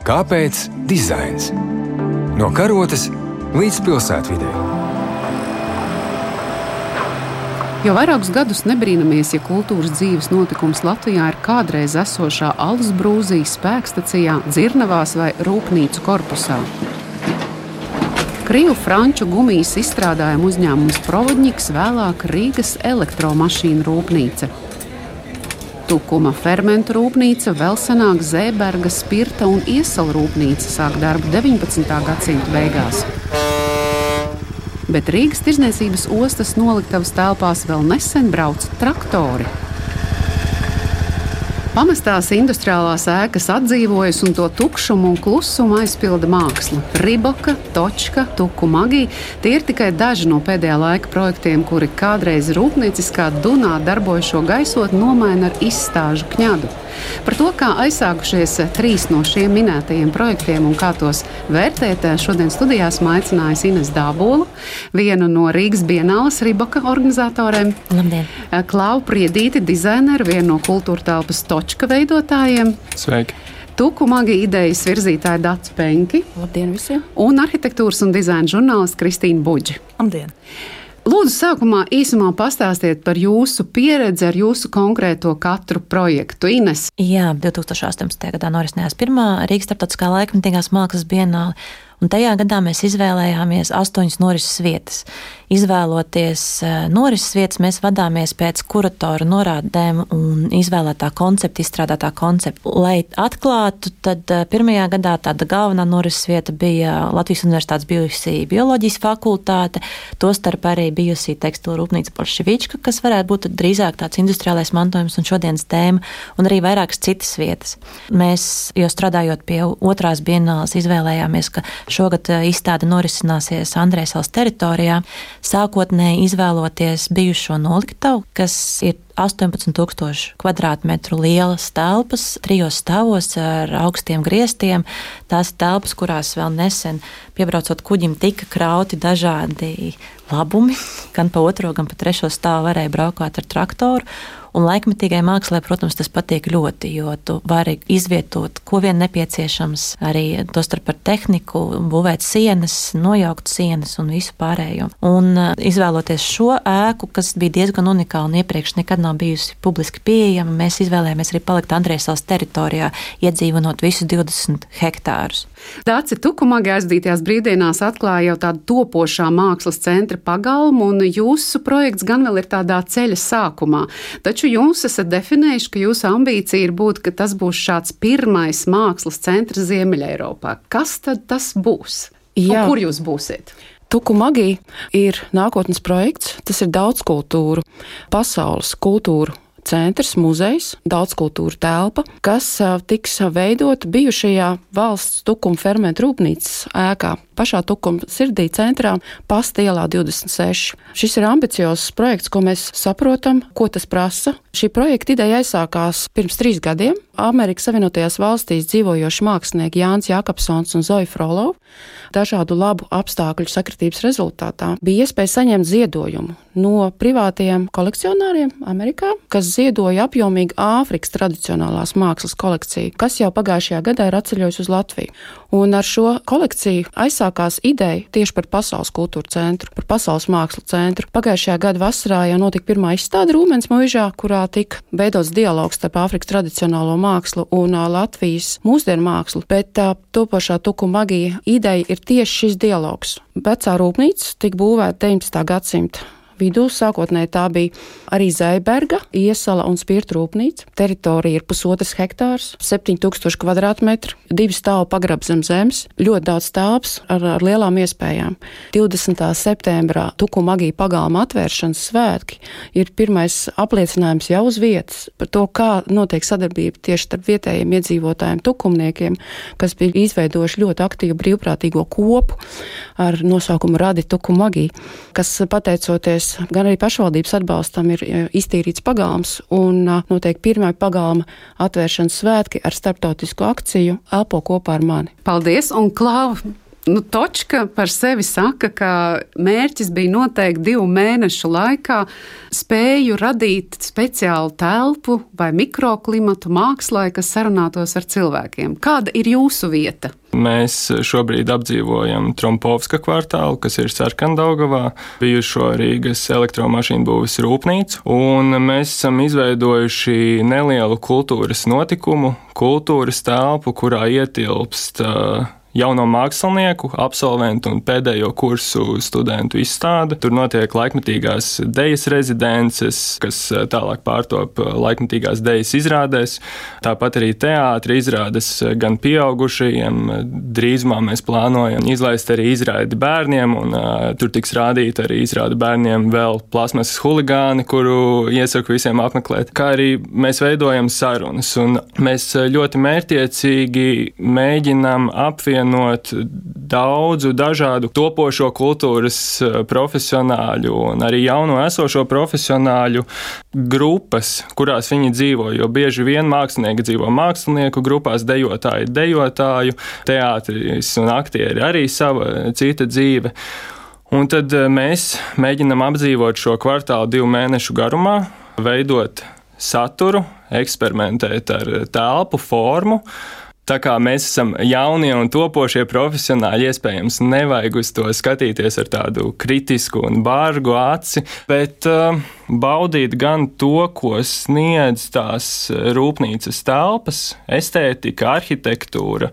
Kāpēc dizains? No karotes līdz pilsētvidē. Jau vairākus gadus nebrīnamies, ja kultūras dzīves notikums Latvijā ir kādreiz esošā alus brūzīs, spēkstacijā, dzirnavās vai rūpnīcu korpusā. Krievu franču gumijas izstrādājuma uzņēmums Provodņiks, vēlāk Rīgas elektromašīnu rūpnīca. Tukuma fermentu rūpnīca, vēl senāk Zēberga, Spirta un Iesalu rūpnīca sāk darbu 19. gadsimta beigās. Bet Rīgas tirzniecības ostas noliktavas telpās vēl nesen brauca traktori. Pamestās industriālās ēkas atdzīvojas, un to tukšumu un klusumu aizpilda māksla. Riboka, Točka, Tuku magija - tie ir tikai daži no pēdējā laika projektiem, kuri kādreiz rūpnieciskā dunā darbojošo gaisotni nomaina ar izstāžu kņadu. Par to, kā aizsākušies trīs no šiem minētajiem projektiem un kā tos vērtēt, šodien studijā aicinājusi Ines Dābolu, vienu no Rīgas Bienālas Riboka organizatoriem. Labdien! Klau Priedīti, dizaineru, vienu no kultūra telpas točka veidotājiem. Sveiki! Tuku magija idejas virzītāja Dārts Penki. Labdien visiem! Un arhitektūras un dizaina žurnālists Kristīna Buģa. Labdien! Lūdzu, sākumā īsumā pastāstiet par jūsu pieredzi ar jūsu konkrēto katru projektu. Ines. Jā, 2018. gadā norisinājās pirmā Rīgas starptautiskā laikmatīgās mākslas bienāla. Un tajā gadā mēs izvēlējāmies astoņas norises vietas. Izvēloties eh, norises vietas, mēs vadāmies pēc kuratora norādēm un izvēlētā koncepta, izstrādātā koncepta. Lai atklātu, tad eh, pirmajā gadā tāda galvenā norises vieta bija Latvijas Universitātes bijusī bioloģijas fakultāte, tostarp arī bijusī tekstilu rūpnīca Polševička, kas varētu būt drīzāk tāds industriālais mantojums un šodienas tēma, un arī vairākas citas vietas. Mēs, jo strādājot pie otrās bienāles, izvēlējāmies, ka šogad eh, izstāde norisināsies Andrēsals teritorijā sākotnēji izvēloties bijušo noliktavu, kas ir 18,000 km2 lielas telpas, trijos stāvos ar augstiem griestiem. Tās telpas, kurās vēl nesen piebraucot kuģim, tika krauti dažādi labumi. Gan pa otro, gan pa trešo stāvu varēja braukt ar traktoru. Un laikmetīgai mākslē, protams, tas patīk ļoti, jo tu vari izvietot, ko vien nepieciešams, arī to starp ar tehniku, būvēt sienas, nojaukt sienas un visu pārējo. Un uh, izvēloties šo ēku, kas bija diezgan unikāla un iepriekš nekad nav bijusi publiski pieejama, mēs izvēlējāmies arī palikt Andrēsals teritorijā, iedzīvinot visus 20 hektārus. Dāci Tukumagi aizdītajās brīvdienās atklāja jau tādu topošā mākslas centra pagalmu, un jūsu projekts gan vēl ir tādā ceļa sākumā. Taču jūs esat definējuši, ka jūsu ambīcija ir būt, ka tas būs šāds pirmais mākslas centrs Ziemeļa Eiropā. Kas tad tas būs? Jā. Un kur jūs būsiet? Tuku magija ir nākotnes projekts. Tas ir daudz kultūru, pasaules kultūru centrs, muzejs, daudzkultūra telpa, kas tiks veidota bijušajā valsts tukuma fermentu rūpnīcas ēkā. Pašā tukuma sirdī centrā pasta ielā 26. Šis ir ambiciozs projekts, ko mēs saprotam, ko tas prasa. Šī projekta ideja aizsākās pirms trīs gadiem. Amerikas Savienotajās valstīs dzīvojoši mākslinieki Jānis Jakobsons un Zoja Frolova dažādu labu apstākļu sakritības rezultātā bija iespēja saņemt ziedojumu no privātiem kolekcionāriem Amerikā, kas ziedoja apjomīgu Āfrikas tradicionālās mākslas kolekciju, kas jau pagājušajā gadā ir atceļojusi uz Latviju. Un ar šo kolekciju aizsākās ideja tieši par pasaules kultūra centru, par pasaules mākslu centru. Pagājušajā gada vasarā jau notika pirmā izstāde Rūmens mūžā, kurā tika veidots dialogs starp Āfrikas tradicionālo mākslu un Latvijas mūsdienu mākslu, bet tā topošā tuku magija ideja ir tieši šis dialogs. Vecā rūpnīca tika būvēta 19. gadsimta vidū. Sākotnēji tā bija arī Zēberga, iesala un spirta rūpnīca. Teritorija ir pusotras hektārs, 7000 km2, divi stāvi pagrab zem zemes, ļoti daudz telpas ar, ar lielām iespējām. 20. septembrā Tuku magija pagalma atvēršanas svētki ir pirmais apliecinājums jau uz vietas par to, kā notiek sadarbība tieši starp vietējiem iedzīvotājiem, tukumniekiem, kas bija izveidojuši ļoti aktīvu brīvprātīgo kopu ar nosaukumu Radi Tuku magija, kas pateicoties gan arī pašvaldības atbalstam ir e, iztīrīts pagalms un notiek pirmā pagalma atvēršanas svētki ar starptautisku akciju Elpo kopā ar mani. Paldies! Un Klāva! Nu, Točka par sevi saka, ka mērķis bija noteikti divu mēnešu laikā spēju radīt speciālu telpu vai mikroklimatu mākslā, kas sarunātos ar cilvēkiem. Kāda ir jūsu vieta? Mēs šobrīd apdzīvojam Trompovska kvartālu, kas ir Sarkandaugavā, bijušo Rīgas elektromašīnu būvis rūpnīcu, un mēs esam izveidojuši nelielu kultūras notikumu, kultūras telpu, kurā ietilpst uh, jauno mākslinieku, absolventu un pēdējo kursu studentu izstāde. Tur notiek laikmetīgās dejas rezidences, kas eh, tālāk pārtop eh, laikmetīgās dejas izrādēs. Tāpat arī teātris izrādes gan pieaugušajiem. Drīzumā mēs plānojam izlaist arī izrādi bērniem, un uh, tur tiks rādīta arī izrāde bērniem vēl plasmasas huligāni, kuru iesaku visiem apmeklēt. Kā arī mēs veidojam sarunas, un mēs ļoti mērķiecīgi mēģinām apvienot apvienot daudzu dažādu topošo kultūras eh, profesionāļu un arī jauno esošo profesionāļu grupas, kurās viņi dzīvo. Jo bieži vien mākslinieki dzīvo mākslinieku grupās, dejotāji, dejotāju, teātris un aktieri arī sava cita dzīve. Un tad eh, mēs mēģinam apdzīvot šo kvartālu divu mēnešu garumā, veidot saturu, eksperimentēt ar telpu, formu, Tā kā mēs esam jaunie un topošie profesionāļi, iespējams, nevajag uz to skatīties ar tādu kritisku un bārgu aci, bet uh, baudīt gan to, ko sniedz tās rūpnīcas telpas, estētika, arhitektūra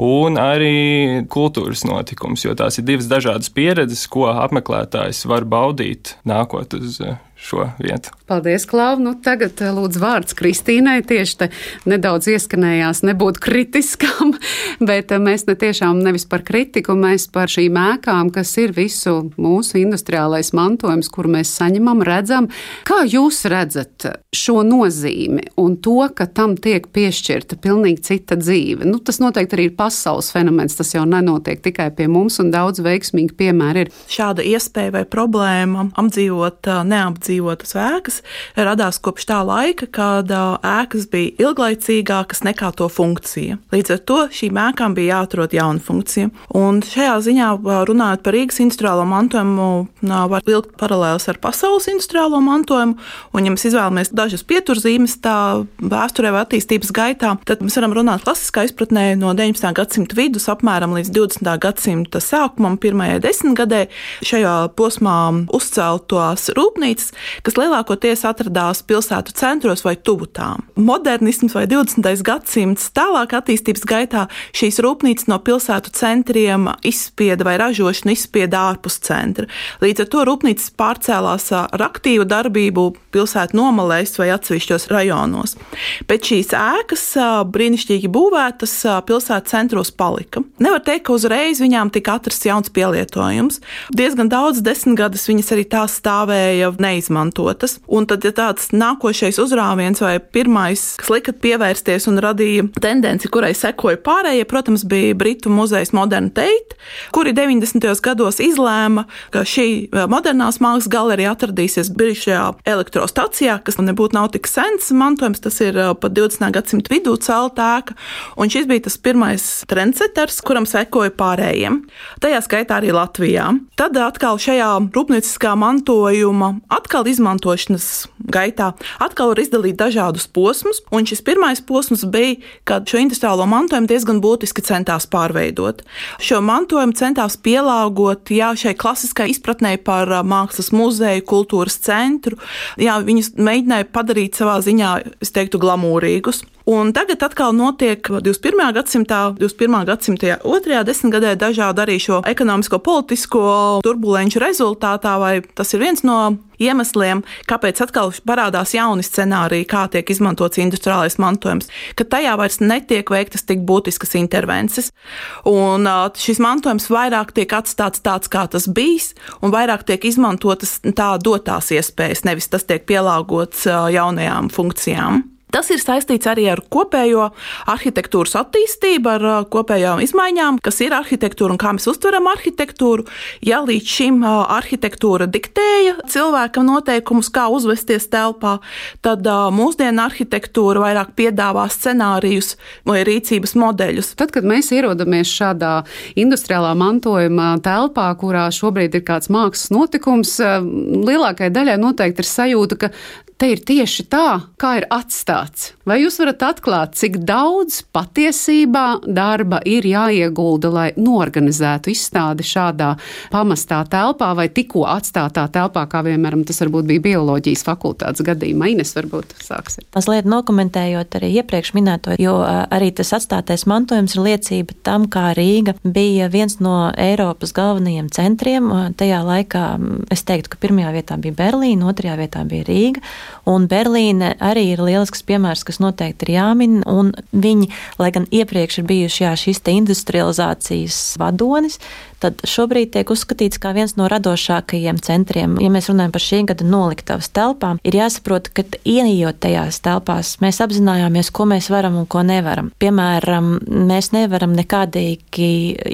un arī kultūras notikums, jo tās ir divas dažādas pieredzes, ko apmeklētājs var baudīt nākot uz šo vietu. Paldies, Klau. Nu, tagad eh, lūdzu vārds Kristīnai. Tieši te nedaudz ieskanējās nebūt kritiskām, bet eh, mēs ne tiešām nevis par kritiku, mēs par šīm ēkām, kas ir visu mūsu industriālais mantojums, kuru mēs saņemam, redzam. Kā jūs redzat šo nozīmi un to, ka tam tiek piešķirta pilnīgi cita dzīve? Nu, tas noteikti arī ir pasaules fenomens, tas jau nenotiek tikai pie mums, un daudz veiksmīgi piemēri ir. Šāda iespēja vai problēma apdzīvot neapdzīvot apdzīvotas ēkas radās kopš tā laika, kad ēkas bija ilglaicīgākas nekā to funkcija. Līdz ar to šīm ēkām bija jāatrod jauna funkcija. Un šajā ziņā, runājot par Rīgas industriālo mantojumu, var vilkt paralēlus ar pasaules industriālo mantojumu. Un, ja mēs izvēlamies dažas pieturzīmes tā vēsturē vai attīstības gaitā, tad mēs varam runāt klasiskā izpratnē no 19. gadsimta vidus apmēram līdz 20. gadsimta sākumam, pirmajai desmitgadē. Šajā posmā uzceltās rūpnīcas kas lielākoties atradās pilsētu centros vai tuvu tām. Modernisms vai 20. gadsimts tālāk attīstības gaitā šīs rūpnīcas no pilsētu centriem izspieda vai ražošanu izspieda ārpus centra. Līdz ar to rūpnīcas pārcēlās ar aktīvu darbību pilsētu nomalēs vai atsevišķos rajonos. Bet šīs ēkas brīnišķīgi būvētas pilsētu centros palika. Nevar teikt, ka uzreiz viņām tika atrasts jauns pielietojums. Diezgan daudz desmitgadus viņas arī tā stāvēja neizmantotas izmantotas. Un tad, ja tāds nākošais uzrāviens vai pirmais, kas lika pievērsties un radīja tendenci, kurai sekoja pārējie, protams, bija Britu muzejs Modern Tate, kuri 90. gados izlēma, ka šī eh, modernās mākslas galerija atradīsies bijušajā elektrostacijā, kas nebūtu nav tik sens mantojums, tas ir eh, pat 20. gadsimta vidū celta ēka, un šis bija tas pirmais trendsetters, kuram sekoja pārējiem. Tajā skaitā arī Latvijā. Tad atkal šajā rūpnieciskā mantojuma atkal atkal izmantošanas gaitā atkal var izdalīt dažādus posmus, un šis pirmais posms bija, kad šo industriālo mantojumu diezgan būtiski centās pārveidot. Šo mantojumu centās pielāgot jā, šai klasiskai izpratnē par mākslas muzeju, kultūras centru. Jā, viņus mēģināja padarīt savā ziņā, es teiktu, glamūrīgus. Un tagad atkal notiek 21. gadsimtā, 21. gadsimta otrajā desmitgadē dažādu arī šo ekonomisko, politisko turbulenču rezultātā, vai tas ir viens no iemesliem, kāpēc atkal parādās jauni scenāriji, kā tiek izmantots industriālais mantojums, ka tajā vairs netiek veiktas tik būtiskas intervences. Un šis mantojums vairāk tiek atstāts tāds, kā tas bijis, un vairāk tiek izmantotas tā dotās iespējas, nevis tas tiek pielāgots jaunajām funkcijām. Tas ir saistīts arī ar kopējo arhitektūras attīstību, ar kopējām izmaiņām, kas ir arhitektūra un kā mēs uztveram arhitektūru. Ja līdz šim arhitektūra diktēja cilvēkam noteikumus, kā uzvesties telpā, tad mūsdienu arhitektūra vairāk piedāvā scenārijus vai rīcības modeļus. Tad, kad mēs ierodamies šādā industriālā mantojuma telpā, kurā šobrīd ir kāds mākslas notikums, lielākajai daļai noteikti ir sajūta, ka te ir tieši tā, kā ir atstāts. Vai jūs varat atklāt, cik daudz patiesībā darba ir jāiegulda, lai norganizētu izstādi šādā pamestā telpā vai tikko atstātā telpā, kā piemēram tas varbūt bija bioloģijas fakultātes gadījumā? Ines varbūt sāksim. Mazliet nokomentējot arī iepriekš minēto, jo arī tas atstātais mantojums ir liecība tam, kā Rīga bija viens no Eiropas galvenajiem centriem. Tajā laikā es teiktu, ka pirmajā vietā bija Berlīna, otrajā vietā bija Rīga. Un Berlīne arī ir lielisks piemērs, kas noteikti ir jāmin. Viņi, lai gan iepriekš ir bijuši jā, šīs industrializācijas vadonis, tad šobrīd tiek uzskatīts kā viens no radošākajiem centriem. Ja mēs runājam par šī gada noliktavas telpām, ir jāsaprot, ka ieejot tajās telpās, mēs apzinājāmies, ko mēs varam un ko nevaram. Piemēram, mēs nevaram nekādīgi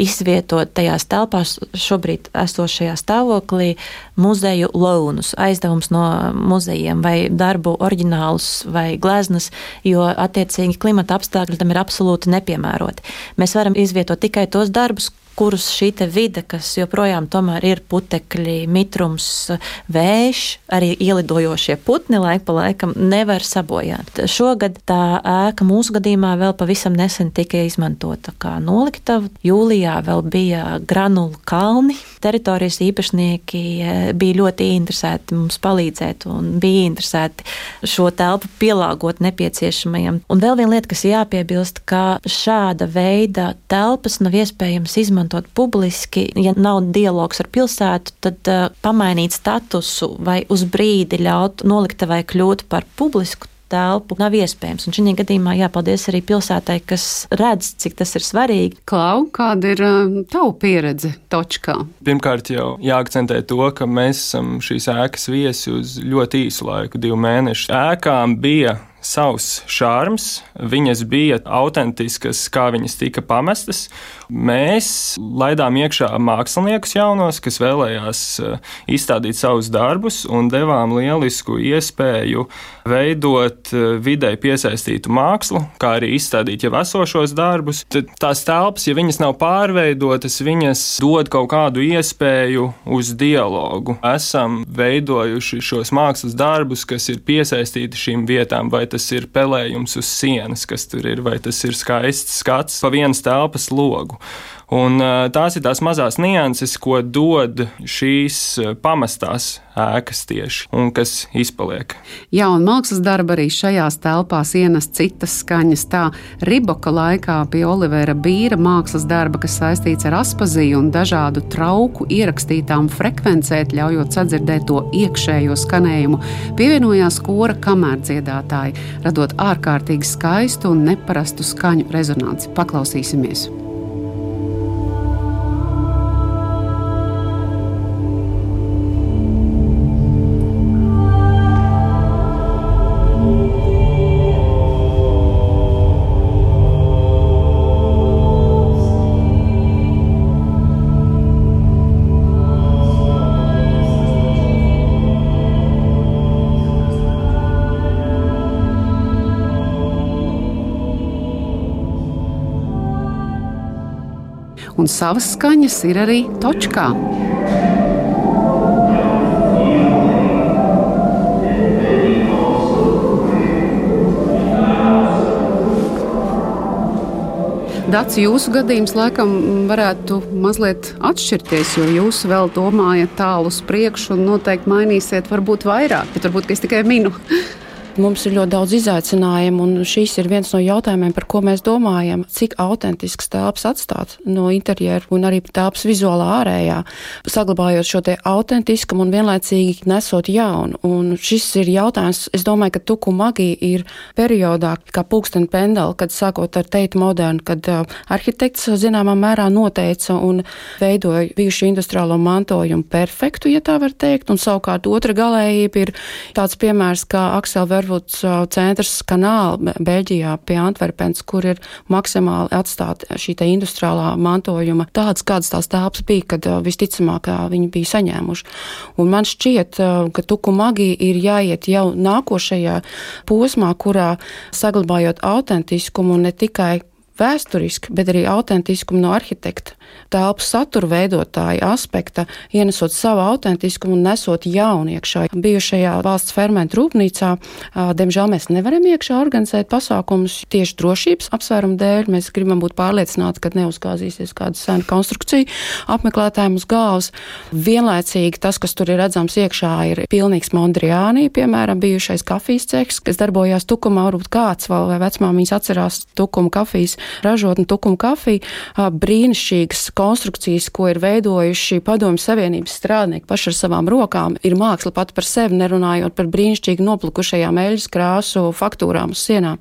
izvietot tajās telpās šobrīd esošajā stāvoklī muzeju lounus, aizdevums no muzejiem vai darbu oriģinālus vai gleznas, jo attiecīgi klimata apstākļi tam ir absolūti nepiemēroti. Mēs varam izvietot tikai tos darbus, kurus šī vide, kas joprojām ir putekļi, mitrums, vējš, arī ielidojošie putni laik pa laikam nevar sabojāt. Šogad tā ēka mūsu gadījumā vēl pavisam nesen tika izmantota kā noliktava. Jūlijā vēl bija granulu kalni. Teritorijas īpašnieki eh, bija ļoti interesēti mums palīdzēt un bija interesēti šo telpu pielāgot nepieciešamajam. Un vēl viena lieta, kas jāpiebilst, ka šāda veida telpas nav iespējams izmantot izmantot publiski. Ja nav dialogs ar pilsētu, tad uh, pamainīt statusu vai uz brīdi ļaut noliktavai kļūt par publisku telpu nav iespējams. Un šī gadījumā jāpaldies arī pilsētai, kas redz, cik tas ir svarīgi. Klau, kāda ir uh, tava pieredze Točkā? Pirmkārt, jau jāakcentē to, ka mēs esam šīs ēkas viesi uz ļoti īsu laiku, divu mēnešu. Ēkām bija savs šārms, viņas bija autentiskas, kā viņas tika pamestas. Mēs laidām iekšā māksliniekus jaunos, kas vēlējās eh, izstādīt savus darbus un devām lielisku iespēju veidot eh, videi piesaistītu mākslu, kā arī izstādīt jau esošos darbus. Tad tās telpas, ja viņas nav pārveidotas, viņas dod kaut kādu iespēju uz dialogu. Esam veidojuši šos mākslas darbus, kas ir piesaistīti šīm vietām, vai tas ir pelējums uz sienas, kas tur ir, vai tas ir skaists skats pa vienas telpas logu. Un, tās ir tās mazās nianses, ko dod šīs pamestās ēkas tieši un kas izpaliek. Jā, un mākslas darba arī šajās telpās ienes citas skaņas. Tā Riboka laikā pie Olivera Bīra mākslas darba, kas saistīts ar aspaziju un dažādu trauku ierakstītām frekvencēt, ļaujot sadzirdēt to iekšējo skanējumu, pievienojās kora kamērdziedātāji, radot ārkārtīgi skaistu un neparastu skaņu rezonanci. Paklausīsimies! Un savas skaņas ir arī točkā. Dats, jūsu gadījums laikam varētu mazliet atšķirties, jo jūs vēl domājat tālu uz priekšu un noteikti mainīsiet, varbūt vairāk, bet varbūt es tikai minu. Mums ir ļoti daudz izaicinājumu, un šis ir viens no jautājumiem, par ko mēs domājam. Cik autentisks telpas atstāt no interjera un arī telpas vizuālā ārējā, saglabājot šo te autentiskumu un vienlaicīgi nesot jaunu. Un šis ir jautājums, es domāju, ka tuku magija ir periodā, kā pulksteni pendeli, kad sākot ar teitu modernu, kad uh, arhitekts zināmā mērā noteica un veidoja bijušu industriālo mantojumu perfektu, ja tā var teikt, un savukārt otra galējība ir tāds piemērs kā Aksel Ver Sherwoods centrs kanāla Beļģijā pie Antverpens, kur ir maksimāli atstāta šī industriālā mantojuma tādas, kādas tās telpas bija, kad visticamāk viņi bija saņēmuši. Un man šķiet, ka tukumagi ir jāiet jau nākošajā posmā, kurā saglabājot autentiskumu ne tikai vēsturiski, bet arī autentiskumu no arhitekta telpas satura veidotāja aspekta, ienesot savu autentiskumu un nesot jaunu iekšā. Bijušajā valsts fermentu rūpnīcā, diemžēl mēs nevaram iekšā organizēt pasākumus tieši drošības apsvērumu dēļ. Mēs gribam būt pārliecināti, ka neuzgāzīsies kāda sena konstrukcija apmeklētājiem uz galvas. Vienlaicīgi tas, kas tur ir redzams iekšā, ir pilnīgs Mondriānī, piemēram, bijušais kafijas ceks, kas darbojās Tukumā, varbūt kāds vēl vai vecmāmiņas atcerās Tukuma kafijas ražotni, Tukuma kafiju. Brīnišķīgas konstrukcijas, ko ir veidojuši Padomju Savienības strādnieki paši ar savām rokām, ir māksla pat par sevi, nerunājot par brīnišķīgi noplukušajām eļļas krāsu faktūrām uz sienām.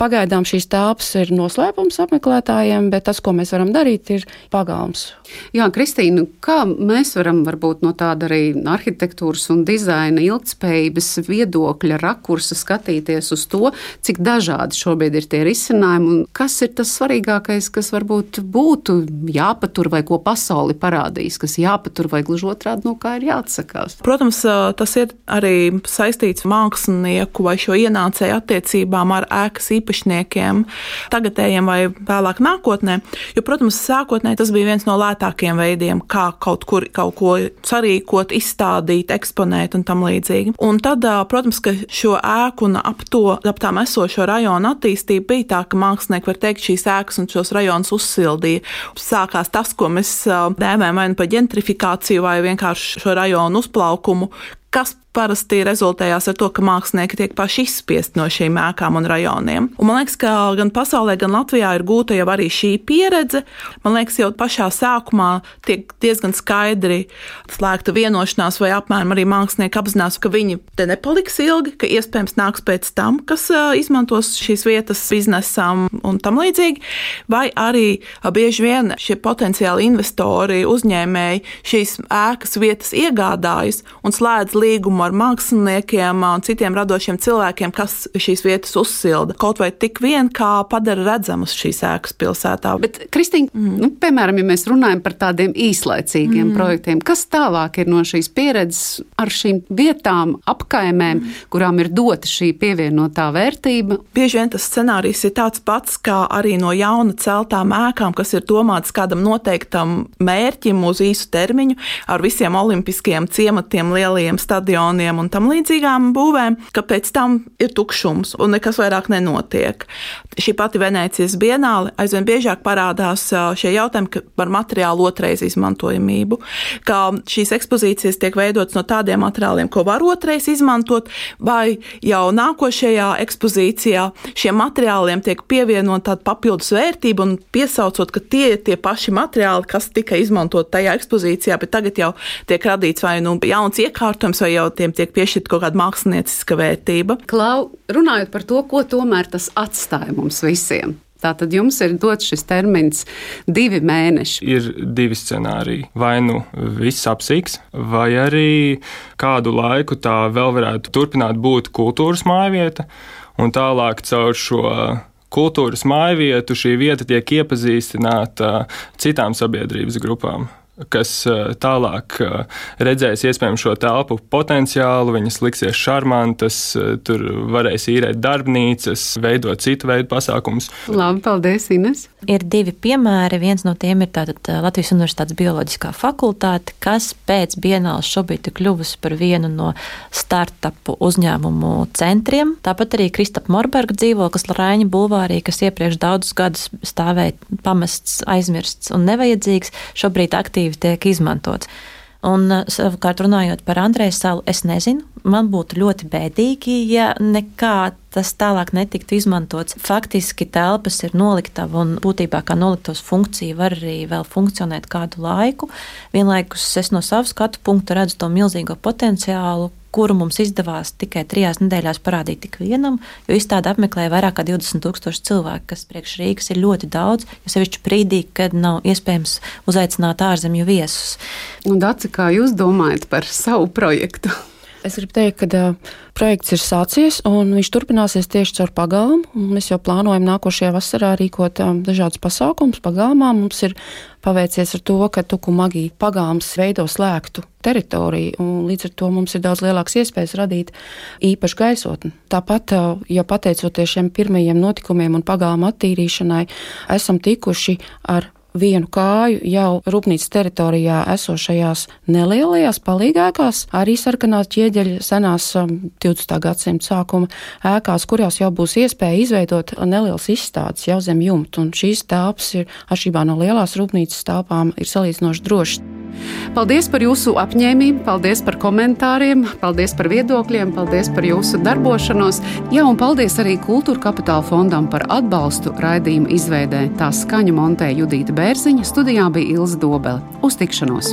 Pagaidām šīs telpas ir noslēpums apmeklētājiem, bet tas, ko mēs varam darīt, ir pagalms. Jā, Kristīna, kā mēs varam varbūt no tāda arī arhitektūras un dizaina ilgtspējības viedokļa rakursa skatīties uz to, cik dažādi šobrīd ir tie risinājumi un kas ir tas svarīgākais, kas varbūt būtu jāpatur vai ko pasauli parādīs, kas jāpatur vai gluži otrādi no kā ir jāatsakās. Protams, tas ir arī saistīts mākslinieku vai šo ienācēju attiecībām ar ēkas īpašniekiem, tagadējiem vai vēlāk nākotnē. Jo, protams, sākotnēji tas bija viens no lētākiem veidiem, kā kaut kur kaut ko sarīkot, izstādīt, eksponēt un tam līdzīgi. Un tad, protams, ka šo ēku un ap to, ap tām esošo rajonu attīstību bija tā, ka mākslinieki var teikt šīs ēkas un šos rajonus uzsildīja. Sākās tas, ko mēs dēvējam vai nu par gentrifikāciju, vai vienkārši šo rajonu uzplaukumu, kas parasti rezultējās ar to, ka mākslinieki tiek paši izspiest no šīm ēkām un rajoniem. Un man liekas, ka gan pasaulē, gan Latvijā ir gūta jau arī šī pieredze. Man liekas, jau pašā sākumā tiek diezgan skaidri slēgta vienošanās, vai apmēram arī mākslinieki apzinās, ka viņi te nepaliks ilgi, ka iespējams nāks pēc tam, kas izmantos šīs vietas biznesam un tam līdzīgi. Vai arī bieži vien šie potenciāli investori, uzņēmēji šīs ēkas vietas iegādājas un slēdz līgumu ar māksliniekiem un citiem radošiem cilvēkiem, kas šīs vietas uzsilda. Kaut vai tik vien kā padara redzamas šīs ēkas pilsētā. Bet, Kristīna, mm. nu, piemēram, ja mēs runājam par tādiem īslaicīgiem mm. projektiem, kas tālāk ir no šīs pieredzes ar šīm vietām, apkaimēm, mm. kurām ir dota šī pievienotā vērtība? Bieži vien tas scenārijs ir tāds pats, kā arī no jauna celtām ēkām, kas ir domāts kādam noteiktam mērķim uz īsu termiņu, ar visiem olimpiskiem ciematiem, lielajiem stadioniem stadioniem un tam līdzīgām būvēm, ka pēc tam ir tukšums un nekas vairāk nenotiek. Šī pati Venecijas bienāle aizvien biežāk parādās šie jautājumi par materiālu otrais izmantojamību, ka šīs ekspozīcijas tiek veidotas no tādiem materiāliem, ko var otrais izmantot, vai jau nākošajā ekspozīcijā šiem materiāliem tiek pievienot tāda papildus vērtība un piesaucot, ka tie ir tie paši materiāli, kas tika izmantot tajā ekspozīcijā, bet tagad jau tiek radīts vai nu jauns iekārtojums, vai jau tiem tiek piešķirta kaut kāda mākslinieciska vērtība. Klau, runājot par to, ko tomēr tas atstāja mums visiem. Tātad jums ir dots šis termins divi mēneši. Ir divi scenāriji. Vai nu viss apsīks, vai arī kādu laiku tā vēl varētu turpināt būt kultūras mājvieta, un tālāk caur šo kultūras mājvietu šī vieta tiek iepazīstināta citām sabiedrības grupām kas eh, tālāk eh, redzēs iespējams šo telpu potenciālu, viņas liksies šarmantas, eh, tur varēs īrēt darbnīcas, veidot citu veidu pasākumus. Labi, paldies, Ines! Ir divi piemēri. Viens no tiem ir Latvijas Universitātes bioloģiskā fakultāte, kas pēc Bienālas šobrīd ir kļuvusi par vienu no startupu uzņēmumu centriem. Tāpat arī Kristapa Morberga dzīvoklis Lārāņa bulvārī, kas iepriekš daudzus gadus stāvēja pamests, aizmirsts un nevajadzīgs, šobrīd aktīvi tiek izmantots. Un, savukārt, runājot par Andrejas salu, es nezinu, man būtu ļoti bēdīgi, ja nekā tas tālāk netiktu izmantots. Faktiski telpas ir noliktava un būtībā kā noliktos funkcija var arī vēl funkcionēt kādu laiku. Vienlaikus es no savas skatu punkta redzu to milzīgo potenciālu, kuru mums izdevās tikai trijās nedēļās parādīt tik vienam, jo izstāde apmeklēja vairāk kā 20 tūkstoši cilvēku, kas priekš Rīgas ir ļoti daudz, jo sevišķi brīdī, kad nav iespējams uzaicināt ārzemju viesus. Un, Daci, kā jūs domājat par savu projektu? Es gribu teikt, ka uh, projekts ir sācies un viņš turpināsies tieši caur pagalmu. Mēs jau plānojam nākošajā vasarā rīkot um, dažādus pasākumus pagalmā. Mums ir paveicies ar to, ka Tukumagī pagalms veido slēgtu teritoriju, un līdz ar to mums ir daudz lielākas iespējas radīt īpašu gaisotni. Tāpat, jau pateicoties šiem pirmajiem notikumiem un pagalma attīrīšanai, esam tikuši ar vienu kāju jau rūpnīcas teritorijā esošajās nelielajās palīgēkās, arī sarkanās ķieģeļa senās 20. Um, gadsimta sākuma ēkās, kurās jau būs iespēja izveidot nelielas izstādes jau zem jumta. Un šīs telpas ir atšķirībā no lielās rūpnīcas telpām, ir salīdzinoši drošas. Paldies par jūsu apņēmību, paldies par komentāriem, paldies par viedokļiem, paldies par jūsu darbošanos. Jā, un paldies arī Kultūra Kapitāla fondam par atbalstu raidījuma izveidē. Tā skaņa montē Judīta Bērziņa, studijā bija Ilza Dobele. Uz tikšanos!